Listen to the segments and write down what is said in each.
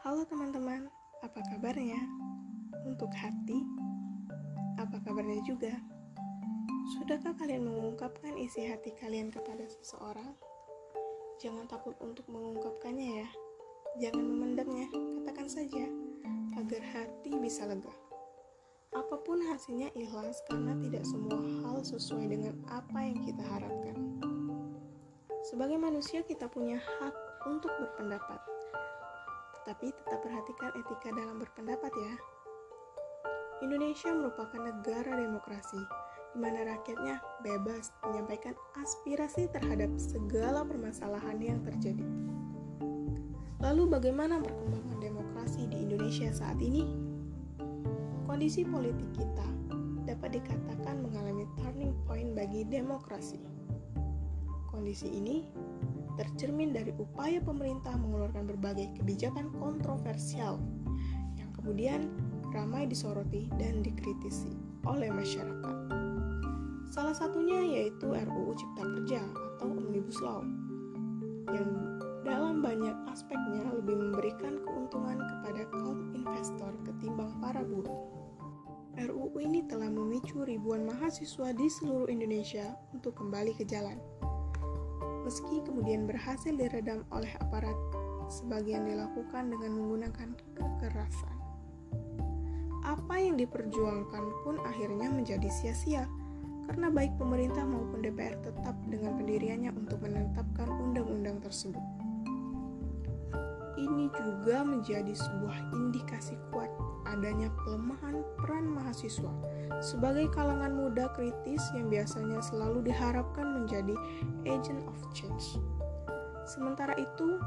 Halo teman-teman, apa kabarnya? Untuk hati, apa kabarnya juga? Sudahkah kalian mengungkapkan isi hati kalian kepada seseorang? Jangan takut untuk mengungkapkannya ya. Jangan memendamnya, katakan saja agar hati bisa lega. Apa pun hasilnya ikhlas karena tidak semua hal sesuai dengan apa yang kita harapkan. Sebagai manusia kita punya hak untuk berpendapat. Tetapi tetap perhatikan etika dalam berpendapat ya. Indonesia merupakan negara demokrasi di mana rakyatnya bebas menyampaikan aspirasi terhadap segala permasalahan yang terjadi. Lalu bagaimana perkembangan demokrasi di Indonesia saat ini? Kondisi politik kita dapat dikatakan mengalami turning point bagi demokrasi. Kondisi ini tercermin dari upaya pemerintah mengeluarkan berbagai kebijakan kontroversial yang kemudian ramai disoroti dan dikritisi oleh masyarakat. Salah satunya yaitu RUU Cipta Kerja atau Omnibus Law yang dalam banyak aspeknya lebih memberikan keuntungan kepada kaum investor ketimbang para buruh. RUU ini telah memicu ribuan mahasiswa di seluruh Indonesia untuk kembali ke jalan meski kemudian berhasil diredam oleh aparat, sebagian dilakukan dengan menggunakan kekerasan. Apa yang diperjuangkan pun akhirnya menjadi sia-sia, karena baik pemerintah maupun DPR tetap dengan pendiriannya untuk menetapkan undang-undang tersebut. Ini juga menjadi sebuah indikasi kuat adanya pelemahan peran mahasiswa sebagai kalangan muda kritis yang biasanya selalu diharapkan menjadi agent of change. Sementara itu,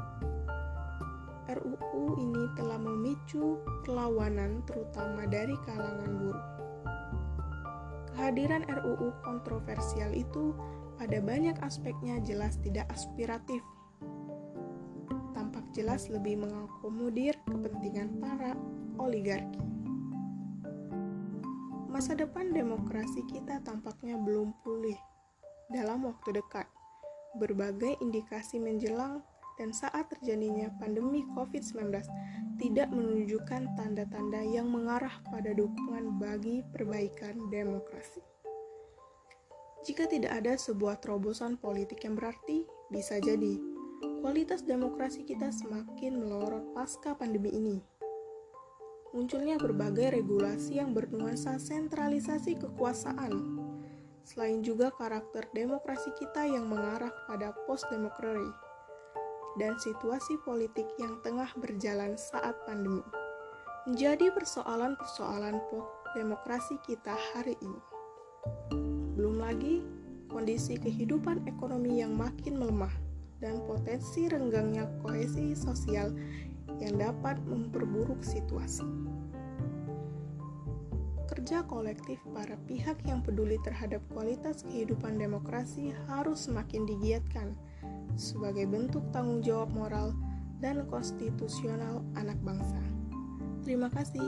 RUU ini telah memicu perlawanan terutama dari kalangan buruh. Kehadiran RUU kontroversial itu pada banyak aspeknya jelas tidak aspiratif jelas lebih mengakomodir kepentingan para oligarki. Masa depan demokrasi kita tampaknya belum pulih dalam waktu dekat. Berbagai indikasi menjelang dan saat terjadinya pandemi COVID-19 tidak menunjukkan tanda-tanda yang mengarah pada dukungan bagi perbaikan demokrasi. Jika tidak ada sebuah terobosan politik yang berarti, bisa jadi kualitas demokrasi kita semakin melorot pasca pandemi ini. Munculnya berbagai regulasi yang bernuansa sentralisasi kekuasaan, selain juga karakter demokrasi kita yang mengarah pada post-democracy dan situasi politik yang tengah berjalan saat pandemi menjadi persoalan-persoalan demokrasi kita hari ini. Belum lagi kondisi kehidupan ekonomi yang makin melemah dan potensi renggangnya kohesi sosial yang dapat memperburuk situasi. Kerja kolektif para pihak yang peduli terhadap kualitas kehidupan demokrasi harus semakin digiatkan sebagai bentuk tanggung jawab moral dan konstitusional anak bangsa. Terima kasih.